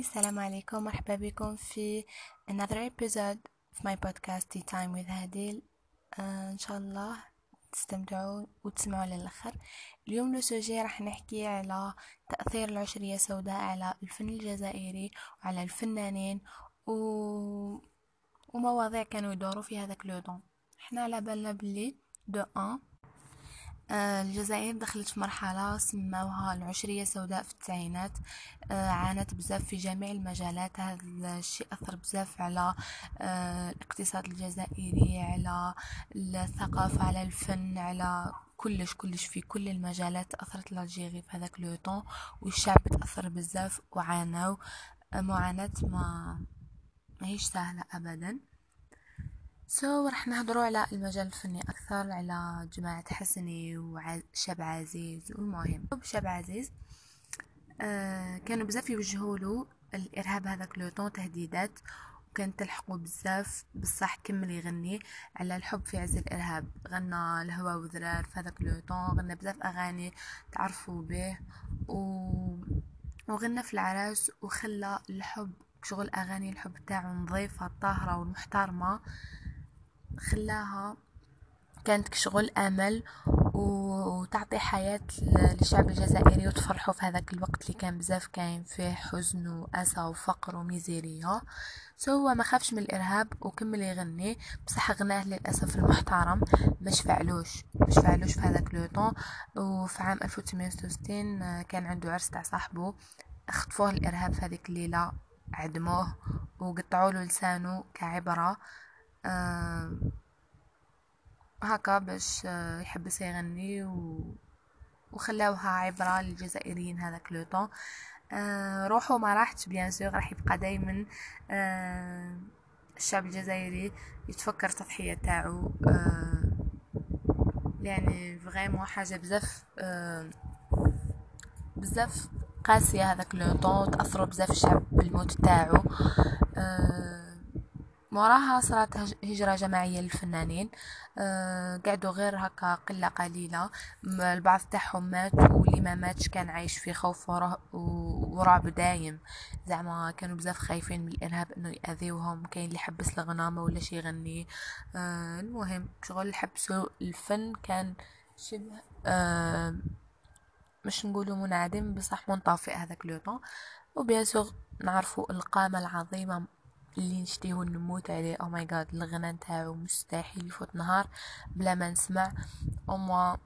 السلام عليكم. مرحبا بكم في another episode of my podcast Tea Time with هاديل آه إن شاء الله تستمتعوا وتسمعوا للآخر. اليوم le sujet راح نحكي على تأثير العشرية السوداء على الفن الجزائري وعلى الفنانين و... ومواضيع كانوا يدوروا في هذاك le temps إحنا على بالنا بلي دو أن الجزائر دخلت في مرحلة سموها العشرية السوداء في التسعينات. آه، عانت بزاف في جميع المجالات. هذا الشيء أثر بزاف على آه، الاقتصاد الجزائري على الثقافة على الفن على كلش كلش في كل المجالات أثرت الجيري في هذاك لو طون. والشعب تأثر بزاف وعانوا. معاناة ما ماهيش سهلة أبدا. سو so, راح نهضروا على المجال الفني أكثر على جماعة حسني وشاب عزيز والمهم. شاب عزيز آه كانوا بزاف يوجهوا له الإرهاب هذاك لو طون تهديدات وكان تلحقوا بزاف بصح كمل يغني على الحب في عز الإرهاب. غنى الهوى وذرار في هذاك لو طون غنى بزاف أغاني تعرفوا به و... وغنى في العراس وخلى الحب شغل أغاني الحب تاعو نظيفة طاهرة والمحترمة خلاها كانت كشغل آمل وتعطي حياة للشعب الجزائري وتفرحوا في هذاك الوقت اللي كان بزاف كاين فيه حزن وأسى وفقر وميزيريا سو هو ما خافش من الإرهاب وكمل يغني. بصح غناه للأسف المحترم. مش فعلوش مش فعلوش في هذاك لو طون. وفي عام 1966 كان عنده عرس تاع صاحبه خطفوه الارهاب في هذيك الليلة عدموه وقطعوا له لسانه كعبرة. آه هكا باش آه يحبس يغني و... وخلاوها عبرة للجزائريين هذاك le temps. آه روحو ما راحتش bien sûr راح يبقى دايما آه الشعب الجزائري يتفكر تضحية تاعو. يعني vraiment حاجة بزاف بزاف قاسية هذاك le temps تأثروا بزاف الشعب بالموت تاعو. آه موراها صارت هجرة جماعية للفنانين. أه قعدوا غير هكا قلة قليلة. البعض تاعهم مات واللي ما ماتش كان عايش في خوف ورعب دايم. زعما كانوا بزاف خايفين من الإرهاب إنه يأذيوهم. كاين اللي حبس الغنامة ولا شي يغني. أه المهم شغل حبسوا الفن كان شبه أه مش نقولوا منعدم بصح منطفئ هذاك لو طون. و bien sûr نعرفوا القامة العظيمة اللي نشتيه نموت عليه. oh my God الغنى نتاعو مستحيل يفوت نهار بلا ما نسمع أو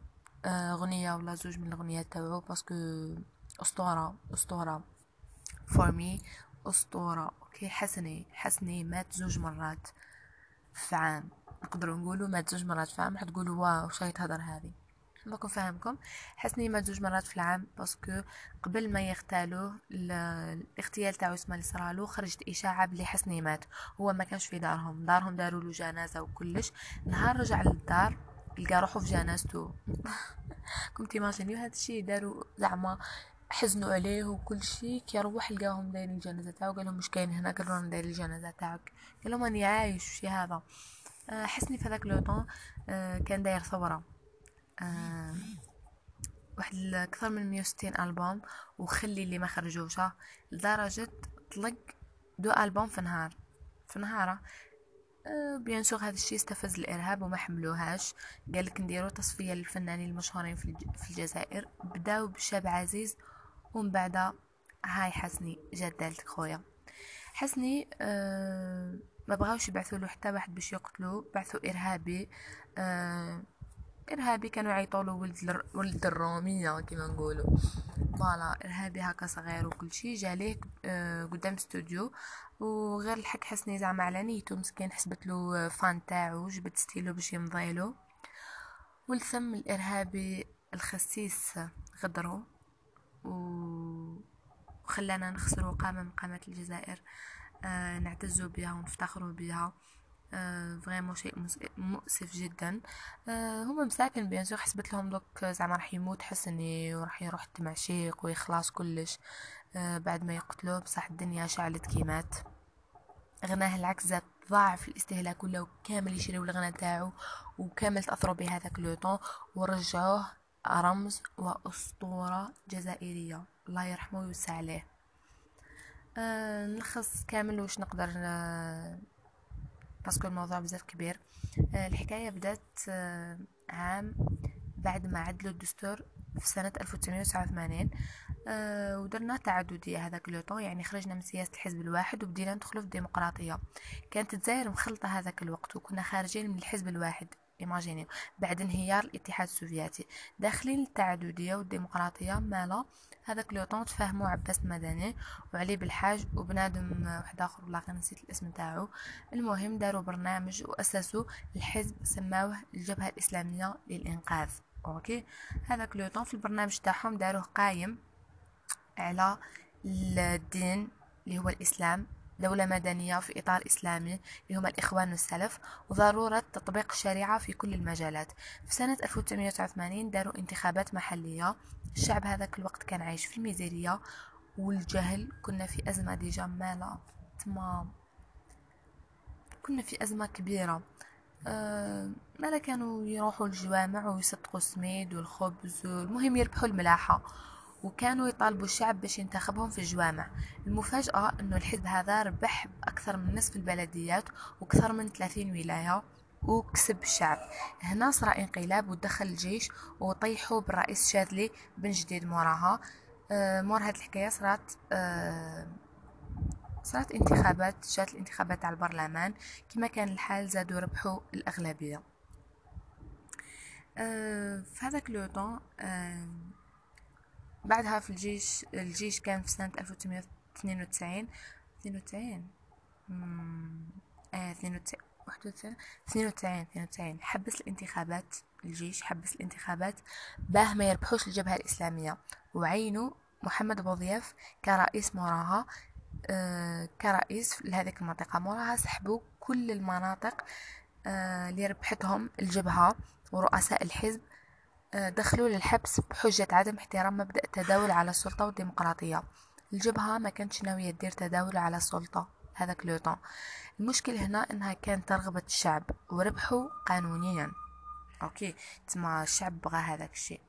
أغنية ولا زوج من الأغنيات تاعو parce que أسطورة أسطورة. for me أسطورة. okay حسني حسني مات زوج مرات في عام نقدروا نقولوا مات زوج مرات في عام تقولوا واش هاي تهضر هذه. دوك نفهمكم حسني مات زوج مرات في العام parce que قبل ما يغتالوه الاغتيال تاعو اسمه اللي صرالو خرجت إشاعة بلي حسني مات. هو ما كانش في دارهم. دارهم داروا له جنازة وكلش. نهار رجع للدار لقى روحو في جنازته. كنت تيماجينيو هذا الشيء داروا زعما حزنوا عليه وكل شيء. كي يروح لقاهم دايرين الجنازة تاعو قال لهم مش كاين هنا قالوا لنا داير الجنازة تاعك. قال لهم اني عايش شي هذا. آه، حسني في ذاك le آه، كان داير ثورة. آه واحد أكثر من مية وستين ألبوم وخلي اللي ما خرجوشه لدرجة طلق deux albums في نهار في نهارة. آه bien sûr هذا الشيء استفز الإرهاب وما حملوهاش. قال لك نديرو تصفية للفنانين المشهورين في الجزائر. بداو بشاب عزيز ومن بعد هاي حسني جات دالتك خويا. حسني آه ما بغاوش يبعثوا له حتى واحد باش يقتلوه بعثوا إرهابي. آه إرهابي كانوا يعيطوا له ولد ولد الرومية كما نقولوا voilà إرهابي هكا صغير وكل شيء جا ليه آه قدام استوديو وغير الحق حسني زعما على نيتو مسكين حسبت له fan تاعو جبت ستيلو باش يمضيلو. والثم الإرهابي الخسيس غدرو. وخلانا نخسروا قامة من قامات الجزائر. آه نعتزوا بها ونفتخروا بها vraiment آه، شيء مؤسف جدا. آه، هما مساكن bien sûr حسبت لهم دوك زعما راح يموت حسني وراح يروح التمعشيق ويخلص كلش. آه، بعد ما يقتلوه بصح الدنيا شعلت كي مات غناه العكس زاد ضاعف الاستهلاك ولاو كامل يشريو الغنى تاعو وكامل تأثروا بهذاك le temps ورجعوه رمز وأسطورة جزائرية. الله يرحمه ويوسع عليه. أه نلخص كامل واش نقدر أه باسكو الموضوع بزاف كبير. أه الحكاية بدات أه عام بعد ما عدلوا الدستور في سنة 1989 أه ودرنا تعددية هذاك لو يعني خرجنا من سياسة الحزب الواحد وبدينا ندخلوا في الديمقراطية. كانت الجزائر مخلطة هذاك الوقت وكنا خارجين من الحزب الواحد. imaginez. بعد انهيار الاتحاد السوفيتي. داخلين التعددية والديمقراطية مالا هذاك le temps تفاهموا عباس مدني وعلي بالحاج وبنادم واحد آخر والله غير نسيت الاسم تاعو. المهم داروا برنامج وأسسوا الحزب سماوه الجبهة الإسلامية للإنقاذ. أوكي؟ هذاك le temps في البرنامج تاعهم داروه قايم على الدين اللي هو الإسلام. دولة مدنية في إطار إسلامي اللي هما الإخوان والسلف وضرورة تطبيق الشريعة في كل المجالات. في سنة 1989 داروا انتخابات محلية. الشعب هذاك الوقت كان عايش في الميزيرية والجهل كنا في أزمة ديجا مالا تمام كنا في أزمة كبيرة. أه مالا كانوا يروحوا الجوامع ويصدقوا السميد والخبز المهم يربحوا الملاحة. وكانوا يطالبوا الشعب باش ينتخبهم في الجوامع. المفاجأة أنه الحزب هذا ربح أكثر من نصف البلديات وأكثر من 30 ولاية وكسب الشعب. هنا صار انقلاب ودخل الجيش وطيحوا بالرئيس شاذلي بن جديد موراها. آه مور هاد الحكاية صارت آه صارت انتخابات جات الانتخابات على البرلمان. كما كان الحال زادوا ربحوا الأغلبية. آه في هذاك لو بعدها في الجيش الجيش كان في سنة 1992 92 آه 92 91 92 92 حبس الانتخابات الجيش حبس الانتخابات. باه ما يربحوش الجبهة الإسلامية. وعينوا محمد بوضياف كرئيس موراها. آه كرئيس لهذيك المنطقة. موراها سحبوا كل المناطق آه اللي ربحتهم الجبهة ورؤساء الحزب. دخلوا للحبس بحجة عدم احترام مبدأ التداول على السلطة والديمقراطية. الجبهة ما كانتش ناوية دير تداول على السلطة هذاك لوطون المشكل هنا إنها كانت رغبة الشعب وربحوا قانونيا. أوكي تسمى الشعب بغى هذاك الشيء.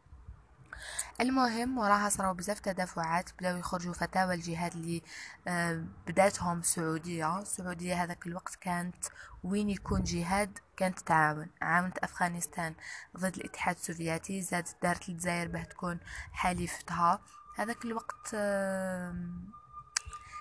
المهم وراها صاروا بزاف تدافعات بداو يخرجوا فتاوى الجهاد اللي آه، بداتهم السعودية. السعودية هذاك الوقت كانت وين يكون جهاد كانت تعاون. عاونت أفغانستان ضد الاتحاد السوفيتي زادت دارت الجزائر باه تكون حليفتها. هذاك الوقت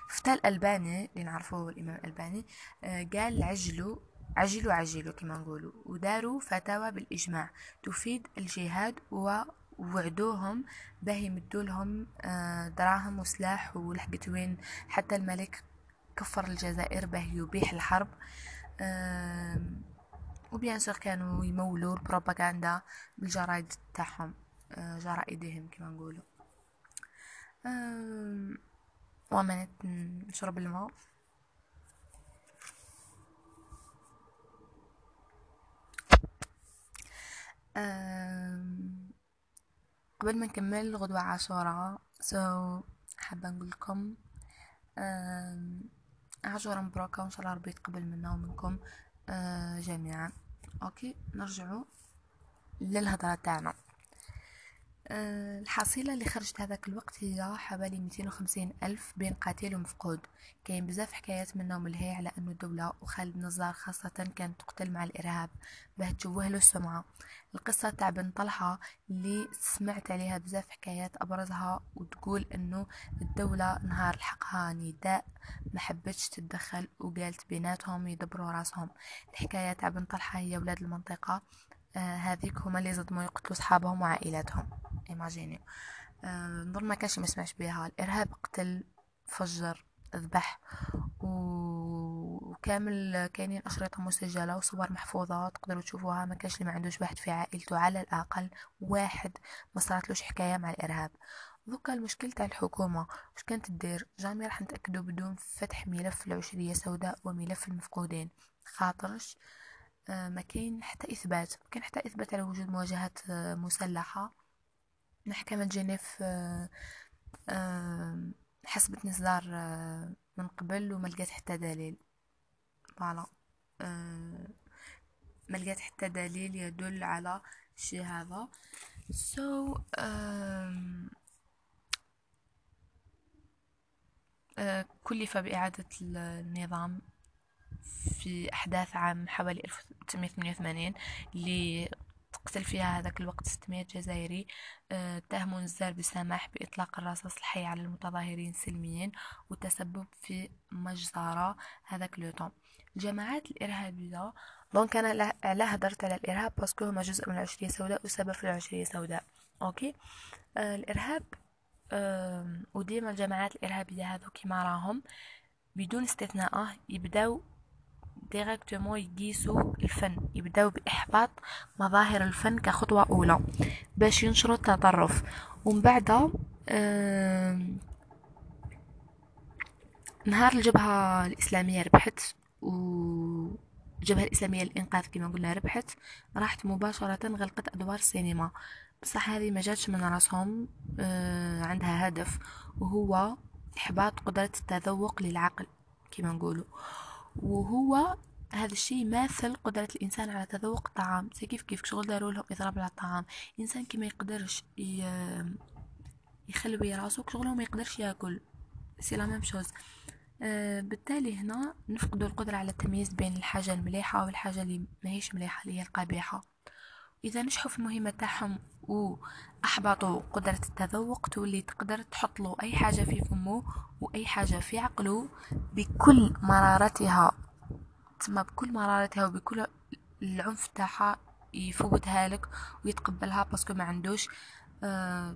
فتى الألباني اللي نعرفوه الإمام الألباني آه، قال عجلوا عجلوا عجلوا كما نقولوا وداروا فتاوى بالإجماع. تفيد الجهاد و وعدوهم باه يمدوا لهم آه، دراهم وسلاح ولحقت وين حتى الملك كفر الجزائر باه يبيح الحرب. وبيان سور كانوا يمولوا البروباغندا بالجرايد تاعهم آه، جرائدهم كما نقولوا. ومنت نشرب الماء. قبل ما نكمل غدوة عاشوراء so حابة نقول لكم عاشوراء مبروكة وإن شاء الله ربي يتقبل منا ومنكم آه، جميعا. أوكي نرجعوا للهضرة تاعنا. الحصيلة اللي خرجت هذاك الوقت هي حوالي ميتين وخمسين ألف بين قاتل ومفقود. كاين بزاف حكايات منهم اللي هي على أنه الدولة وخالد نزار خاصة كانت تقتل مع الإرهاب. باه تشوه له السمعة. القصة تاع بن طلحة اللي سمعت عليها بزاف حكايات أبرزها وتقول أنه الدولة نهار لحقها نداء ما حبتش تتدخل وقالت بيناتهم يدبروا راسهم. الحكاية تاع بن طلحة هي ولاد المنطقة. آه هذيك هما اللي صدموا يقتلوا صحابهم وعائلاتهم. ايماجيني آه نظن ما كانش ما يسمعش بها. الإرهاب قتل فجر ذبح وكامل كاينين أشرطة مسجلة وصور محفوظة تقدروا تشوفوها. ما كانش اللي ما عندوش واحد في عائلته. على الأقل واحد ما صارتلوش حكاية مع الإرهاب. دوكا المشكل تاع الحكومة. واش كانت دير جامي راح نتأكدوا بدون فتح ملف العشرية سوداء وملف المفقودين. خاطرش آه، ما كاين حتى إثبات. ما كاين حتى إثبات على وجود مواجهات آه، مسلحة. محكمه جنيف آه، حوست نزار من قبل وما لقيت حتى دليل. voilà. ما لقيت حتى دليل يدل على الشيء هذا. so, آه، كلف بإعادة النظام في أحداث عام حوالي 1988 اللي تقتل فيها هذاك الوقت 600 جزائري. اتهموا نزار بسماح بإطلاق الرصاص الحي على المتظاهرين سلميين وتسبب في مجزرة هذاك le الجماعات الإرهابية donc أنا لا هدرت على الإرهاب parce que هما جزء من العشرية السوداء وسبب في العشرية السوداء أوكي؟ آه الإرهاب آه وديما الجماعات الإرهابية هذو كيما راهم بدون استثناء يبداو directement يقيسوا الفن يبداو بإحباط مظاهر الفن كخطوة أولى باش ينشروا التطرف ومن بعد نهار الجبهة الإسلامية ربحت والجبهة الإسلامية للإنقاذ كما قلنا ربحت راحت مباشرة غلقت أدوار السينما بصح هذه ما جاتش من راسهم آه، عندها هدف وهو إحباط قدرة التذوق للعقل كما نقولوا وهو هذا الشيء يماثل قدرة الإنسان على تذوق الطعام زي كيف كيف شغل داروا لهم إضراب على الطعام. إنسان كي ما يقدرش يخلوي راسو شغله ما يقدرش ياكل. c'est la même chose. آه بالتالي هنا نفقدوا القدرة على التمييز بين الحاجة المليحة والحاجة اللي ماهيش مليحة اللي هي القبيحة إذا نجحوا في المهمة تاعهم وأحبطوا قدرة التذوق تولي تقدر تحط له أي حاجة في فمه وأي حاجة في عقله بكل مرارتها. تسمى بكل مرارتها وبكل العنف تاعها يفوتها لك ويتقبلها باسكو ما عندوش آه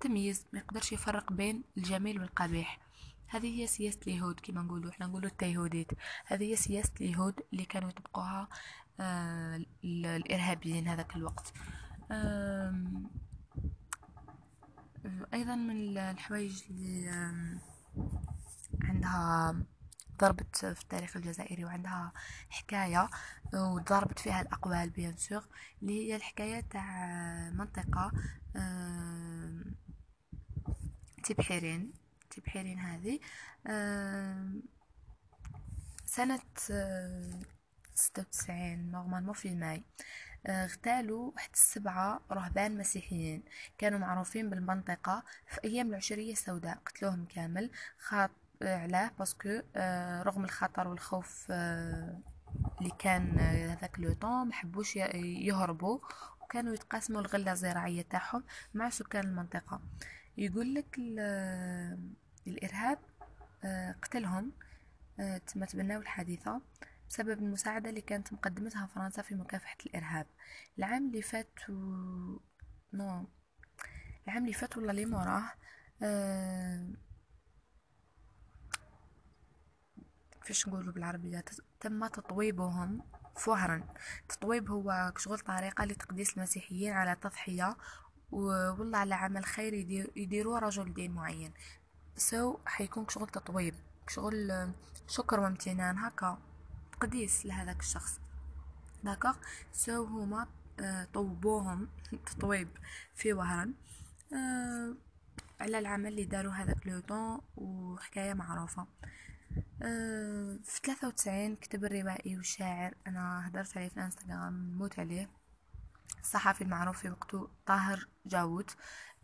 تمييز ما يقدرش يفرق بين الجميل والقبيح هذه هي سياسة اليهود كما نقولوا إحنا نقولوا التيهوديت. هذه هي سياسة اليهود اللي كانوا يطبقوها الإرهابيين هذاك الوقت. أيضا من الحوايج اللي عندها ضربت في التاريخ الجزائري وعندها حكاية وضربت فيها الأقوال bien sûr اللي هي الحكاية تاع منطقة تيبحيرين تيبحيرين هذه. سنة ستة وتسعين normalement في ماي. اغتالوا واحد السبعة رهبان مسيحيين. كانوا معروفين بالمنطقة في أيام العشرية السوداء. قتلوهم كامل. خاط علاه باسكو آه، رغم الخطر والخوف آه، اللي كان هذاك لو طون محبوش يهربوا. وكانوا يتقاسموا الغلة الزراعية تاعهم مع سكان المنطقة. يقول لك الإرهاب آه، قتلهم. تم تبناو الحادثة. بسبب المساعدة اللي كانت مقدمتها فرنسا في مكافحة الإرهاب. العام اللي فات و... نو. العام اللي فات ولا اللي موراه أه... كيفاش نقولوا بالعربية تم تطويبهم فهرا تطويب هو شغل طريقة لتقديس المسيحيين على تضحية والله على عمل خير يدير يديروه رجل دين معين. so حيكون شغل تطويب شغل شكر وامتنان هكا. تقديس لهذاك الشخص. d'accord so هما آه، طوبوهم تطويب في وهران. آه، على العمل اللي داروا هذاك le temps وحكاية معروفة. آه، في ثلاثة وتسعين كتب الروائي والشاعر. أنا هدرت عليه في الانستغرام موت عليه. الصحفي المعروف في وقته طاهر جاووت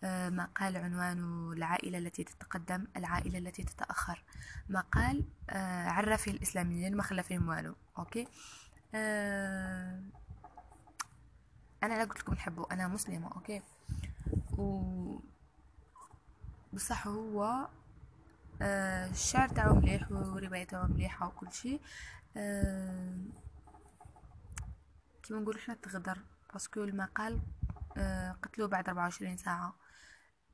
مقال عنوانه العائلة التي تتقدم العائلة التي تتأخر. مقال آه، عرف الإسلاميين ما خلى فيهم والو. أوكي؟ آه، أنا لا قلت لكم نحبه أنا مسلمة أوكي؟ و بصح هو آه، الشعر تاعو مليح ورواية تاعو مليحة وكل شيء. كيما نقول إحنا تغدر parce que المقال قتلوه بعد 24 ساعة.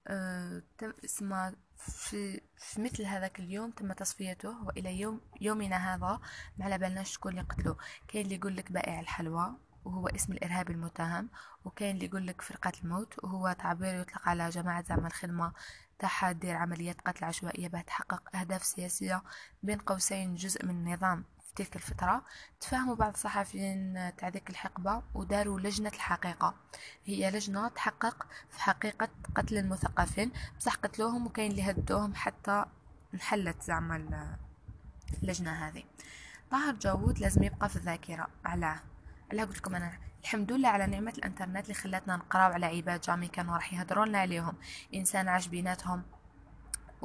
آه، تم اسمه في, في مثل هذاك اليوم تم تصفيته وإلى يوم يومنا هذا ما على بالناش شكون اللي قتلو كاين اللي يقول لك بائع الحلوى وهو اسم الارهابي المتهم وكاين اللي يقول لك فرقة الموت وهو تعبير يطلق على جماعة زعما الخدمة تاعها دير عمليات قتل عشوائية باه تحقق أهداف سياسية بين قوسين جزء من النظام. تلك الفترة تفاهموا بعض الصحفيين تاع ذيك الحقبة وداروا لجنة الحقيقة. هي لجنة تحقق في حقيقة قتل المثقفين بصح قتلوهم وكاين اللي هدوهم حتى انحلت زعما اللجنة هذه. طاهر جاوود لازم يبقى في الذاكرة علاه. علاه قلت لكم أنا الحمد لله على نعمة الإنترنت اللي خلاتنا نقراو على عباد جامي كانوا راح يهضروا لنا عليهم. إنسان عاش بيناتهم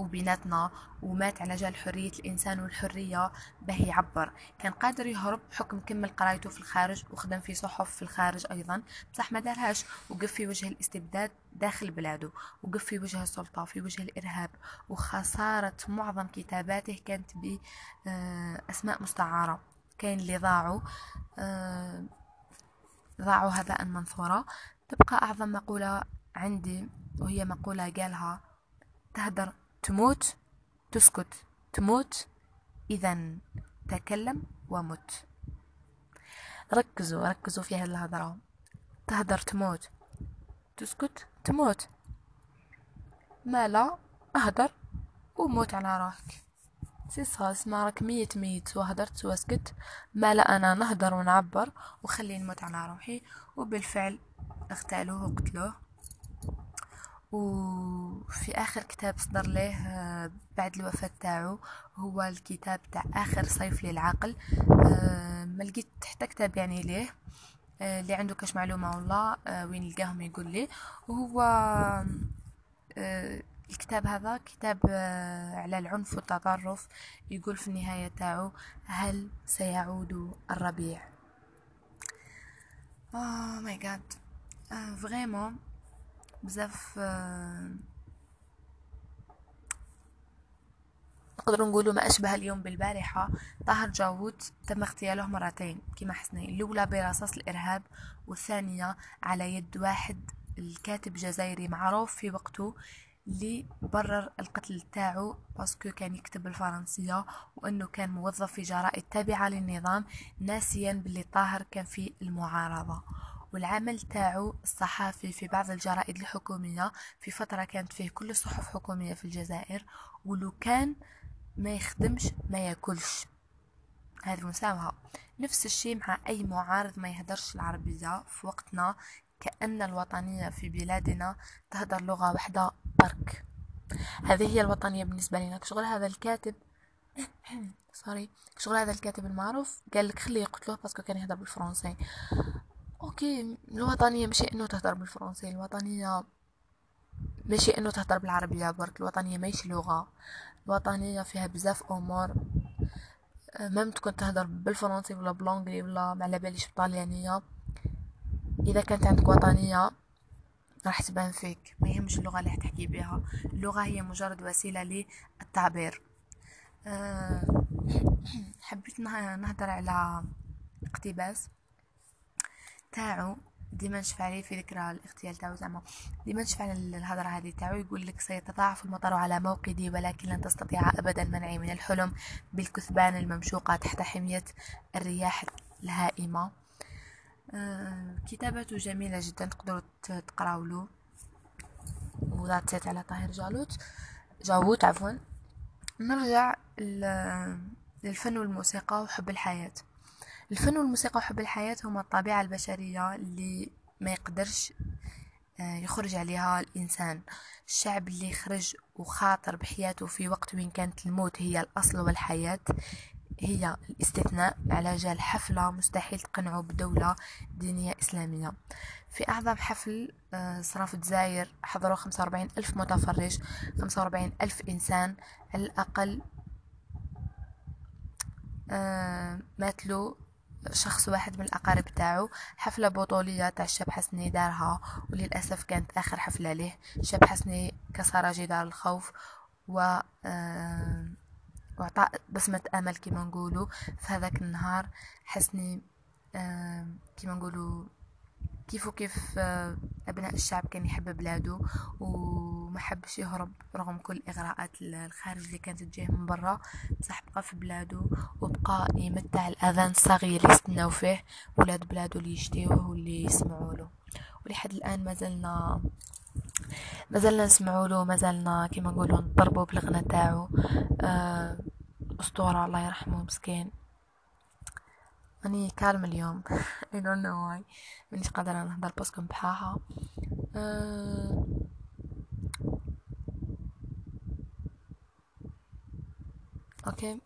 وبيناتنا ومات على جال حرية الإنسان والحرية به يعبر. كان قادر يهرب بحكم كمل قرايته في الخارج وخدم في صحف في الخارج أيضا. بصح ما دارهاش وقف في وجه الاستبداد داخل بلاده وقف في وجه السلطة في وجه الإرهاب. وخسارة معظم كتاباته كانت بأسماء آه، مستعارة. كاين اللي ضاعوا آه، ضاعوا هباء منثورا تبقى أعظم مقولة عندي وهي مقولة قالها تهدر تموت تسكت. تموت إذا تكلم ومت. ركزوا ركزوا في هذه الهضرة تهدر تموت. تسكت تموت. مالا اهدر وموت على روحك. سي سا اسمع راك ميت. ميت وهدرت وسكت مالا أنا نهدر ونعبر وخلي نموت على روحي. وبالفعل اغتالوه وقتلوه وفي آخر كتاب صدر له آه، بعد الوفاة تاعو هو الكتاب تاع آخر صيف للعقل. آه، ما لقيت حتى كتاب يعني ليه آه، اللي عنده كاش معلومة والله وين لقاهم يقول لي. وهو الكتاب هذا كتاب على العنف والتطرف يقول في النهاية تاعو هل سيعود الربيع؟ آه my God vraiment بزاف آه، نقدر نقولوا ما أشبه اليوم بالبارحة. طاهر جاوود تم اغتياله مرتين كما حسني. الأولى برصاص الإرهاب والثانية على يد واحد الكاتب جزائري معروف في وقته اللي برر القتل تاعو باسكو كان يكتب الفرنسية وإنه كان موظف في جرائد تابعة للنظام ناسيا باللي طاهر كان في المعارضة. والعمل تاعو الصحافي في بعض الجرائد الحكومية في فترة كانت فيه كل الصحف حكومية في الجزائر ولو كان ما يخدمش ما ياكلش. هذه مساوها نفس الشيء مع أي معارض ما يهدرش العربية في وقتنا كأن الوطنية في بلادنا تهدر لغة واحدة برك هذه هي الوطنية بالنسبة لنا. شغل هذا الكاتب؟ sorry شغل هذا الكاتب المعروف؟ قال لك خليه يقتلوه parce que كان يهدر بالفرنسي. OK الوطنية ماشي إنه تهدر بالفرنسي الوطنية ماشي انه تهدر بالعربية برك الوطنية ماشي لغة. الوطنية فيها بزاف أمور. même تكون تهدر بالفرنسي ولا ب l'anglais ولا ما على باليش بالطليانية إذا كانت عندك وطنية راح تبان فيك. ما يهمش اللغة اللي حتحكي بها. اللغة هي مجرد وسيلة للتعبير. أه حبيت نهدر على اقتباس تاعو. ديما نشفع عليه في ذكرى الاغتيال تاعو زعما. ديما نشفع على الهضرة هذه تاعو يقول لك سيتضاعف المطر على موقدي ولكن لن تستطيع أبدا منعي من الحلم بالكثبان الممشوقة تحت حمية الرياح الهائمة. آه كتابته جميلة جدا تقدروا تقراو له وذات على طاهر جالوت. جاوت عفوا. نرجع للفن والموسيقى وحب الحياة. الفن والموسيقى وحب الحياة هما الطبيعة البشرية اللي ما يقدرش آه، يخرج عليها الإنسان. الشعب اللي خرج وخاطر بحياته في وقت وين كانت الموت هي الأصل والحياة هي الاستثناء. على جال حفلة مستحيل تقنعوا بدولة دينية إسلامية. في أعظم حفل آه، صرا في الجزائر حضروا خمسة وأربعين ألف متفرج خمسة وأربعين ألف إنسان. على الأقل آه، ماتلو شخص واحد من الأقارب تاعو حفلة بطولية تاع الشاب حسني دارها وللأسف كانت آخر حفلة له الشاب حسني كسر جدار الخوف و آه وعطى بسمة أمل كما نقولوا في هذاك النهار. حسني آه كما كيف وكيف آه، أبناء الشعب كان يحب بلاده وما حبش يهرب رغم كل الإغراءات الخارج اللي كانت تجيه من برا. بصح بقى في بلاده وبقى يمتع الأذان الصغير اللي يستناو فيه ولاد بلاده اللي يشتيوه واللي يسمعوا له. ولحد الآن ما زلنا ما زلنا نسمعوا له ما زلنا كما نقولوا نطربوا بالغنى تاعو. آه، أسطورة الله يرحمه مسكين. أني calme اليوم. I don't know why. مانيش قادرة نهضر parce que بحاها. أه... OK.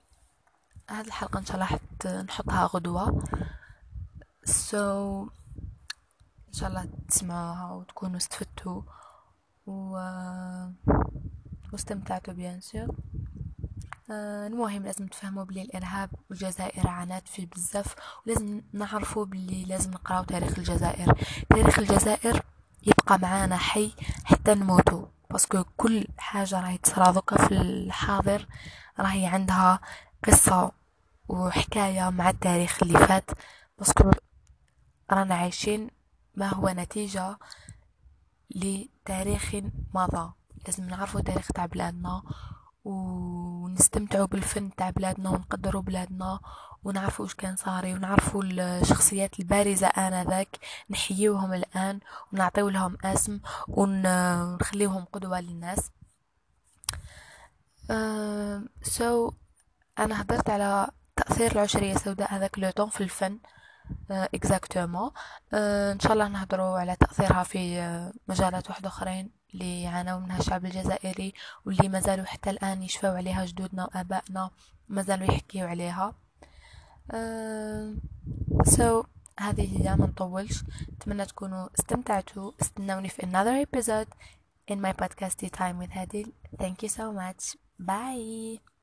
هاد الحلقة إن شاء الله حت نحطها غدوة. so so... إن شاء الله تسمعوها وتكونوا استفدتوا و واستمتعتوا bien sûr آه المهم لازم تفهموا بلي الإرهاب والجزائر عانت فيه بزاف ولازم نعرفوا بلي لازم نقراو تاريخ الجزائر. تاريخ الجزائر يبقى معانا حي حتى نموتوا parce que كل حاجة راهي تصرا دوكا في الحاضر راهي عندها قصة وحكاية مع التاريخ اللي فات. باسكو رانا عايشين ما هو نتيجة لتاريخ مضى لازم نعرفوا تاريخ تاع بلادنا ونستمتعوا بالفن تاع بلادنا ونقدروا بلادنا ونعرفوا إيش كان صاري ونعرفوا الشخصيات البارزة آنذاك. نحييوهم الآن ونعطيو لهم اسم ونخليوهم قدوة للناس. so uh, so, أنا هدرت على تأثير العشرية السوداء هذاك لو في الفن exactement uh, إن شاء الله نهضروا على تأثيرها في uh, مجالات واحدة أخرين. اللي عانوا منها الشعب الجزائري واللي مازالوا حتى الآن يشفوا عليها جدودنا وآبائنا مازالوا يحكيوا عليها. uh, so, هذه هي ما نطولش. أتمنى تكونوا استمتعتوا. استنوني في another episode in my podcast time with هادي thank you so much. Bye!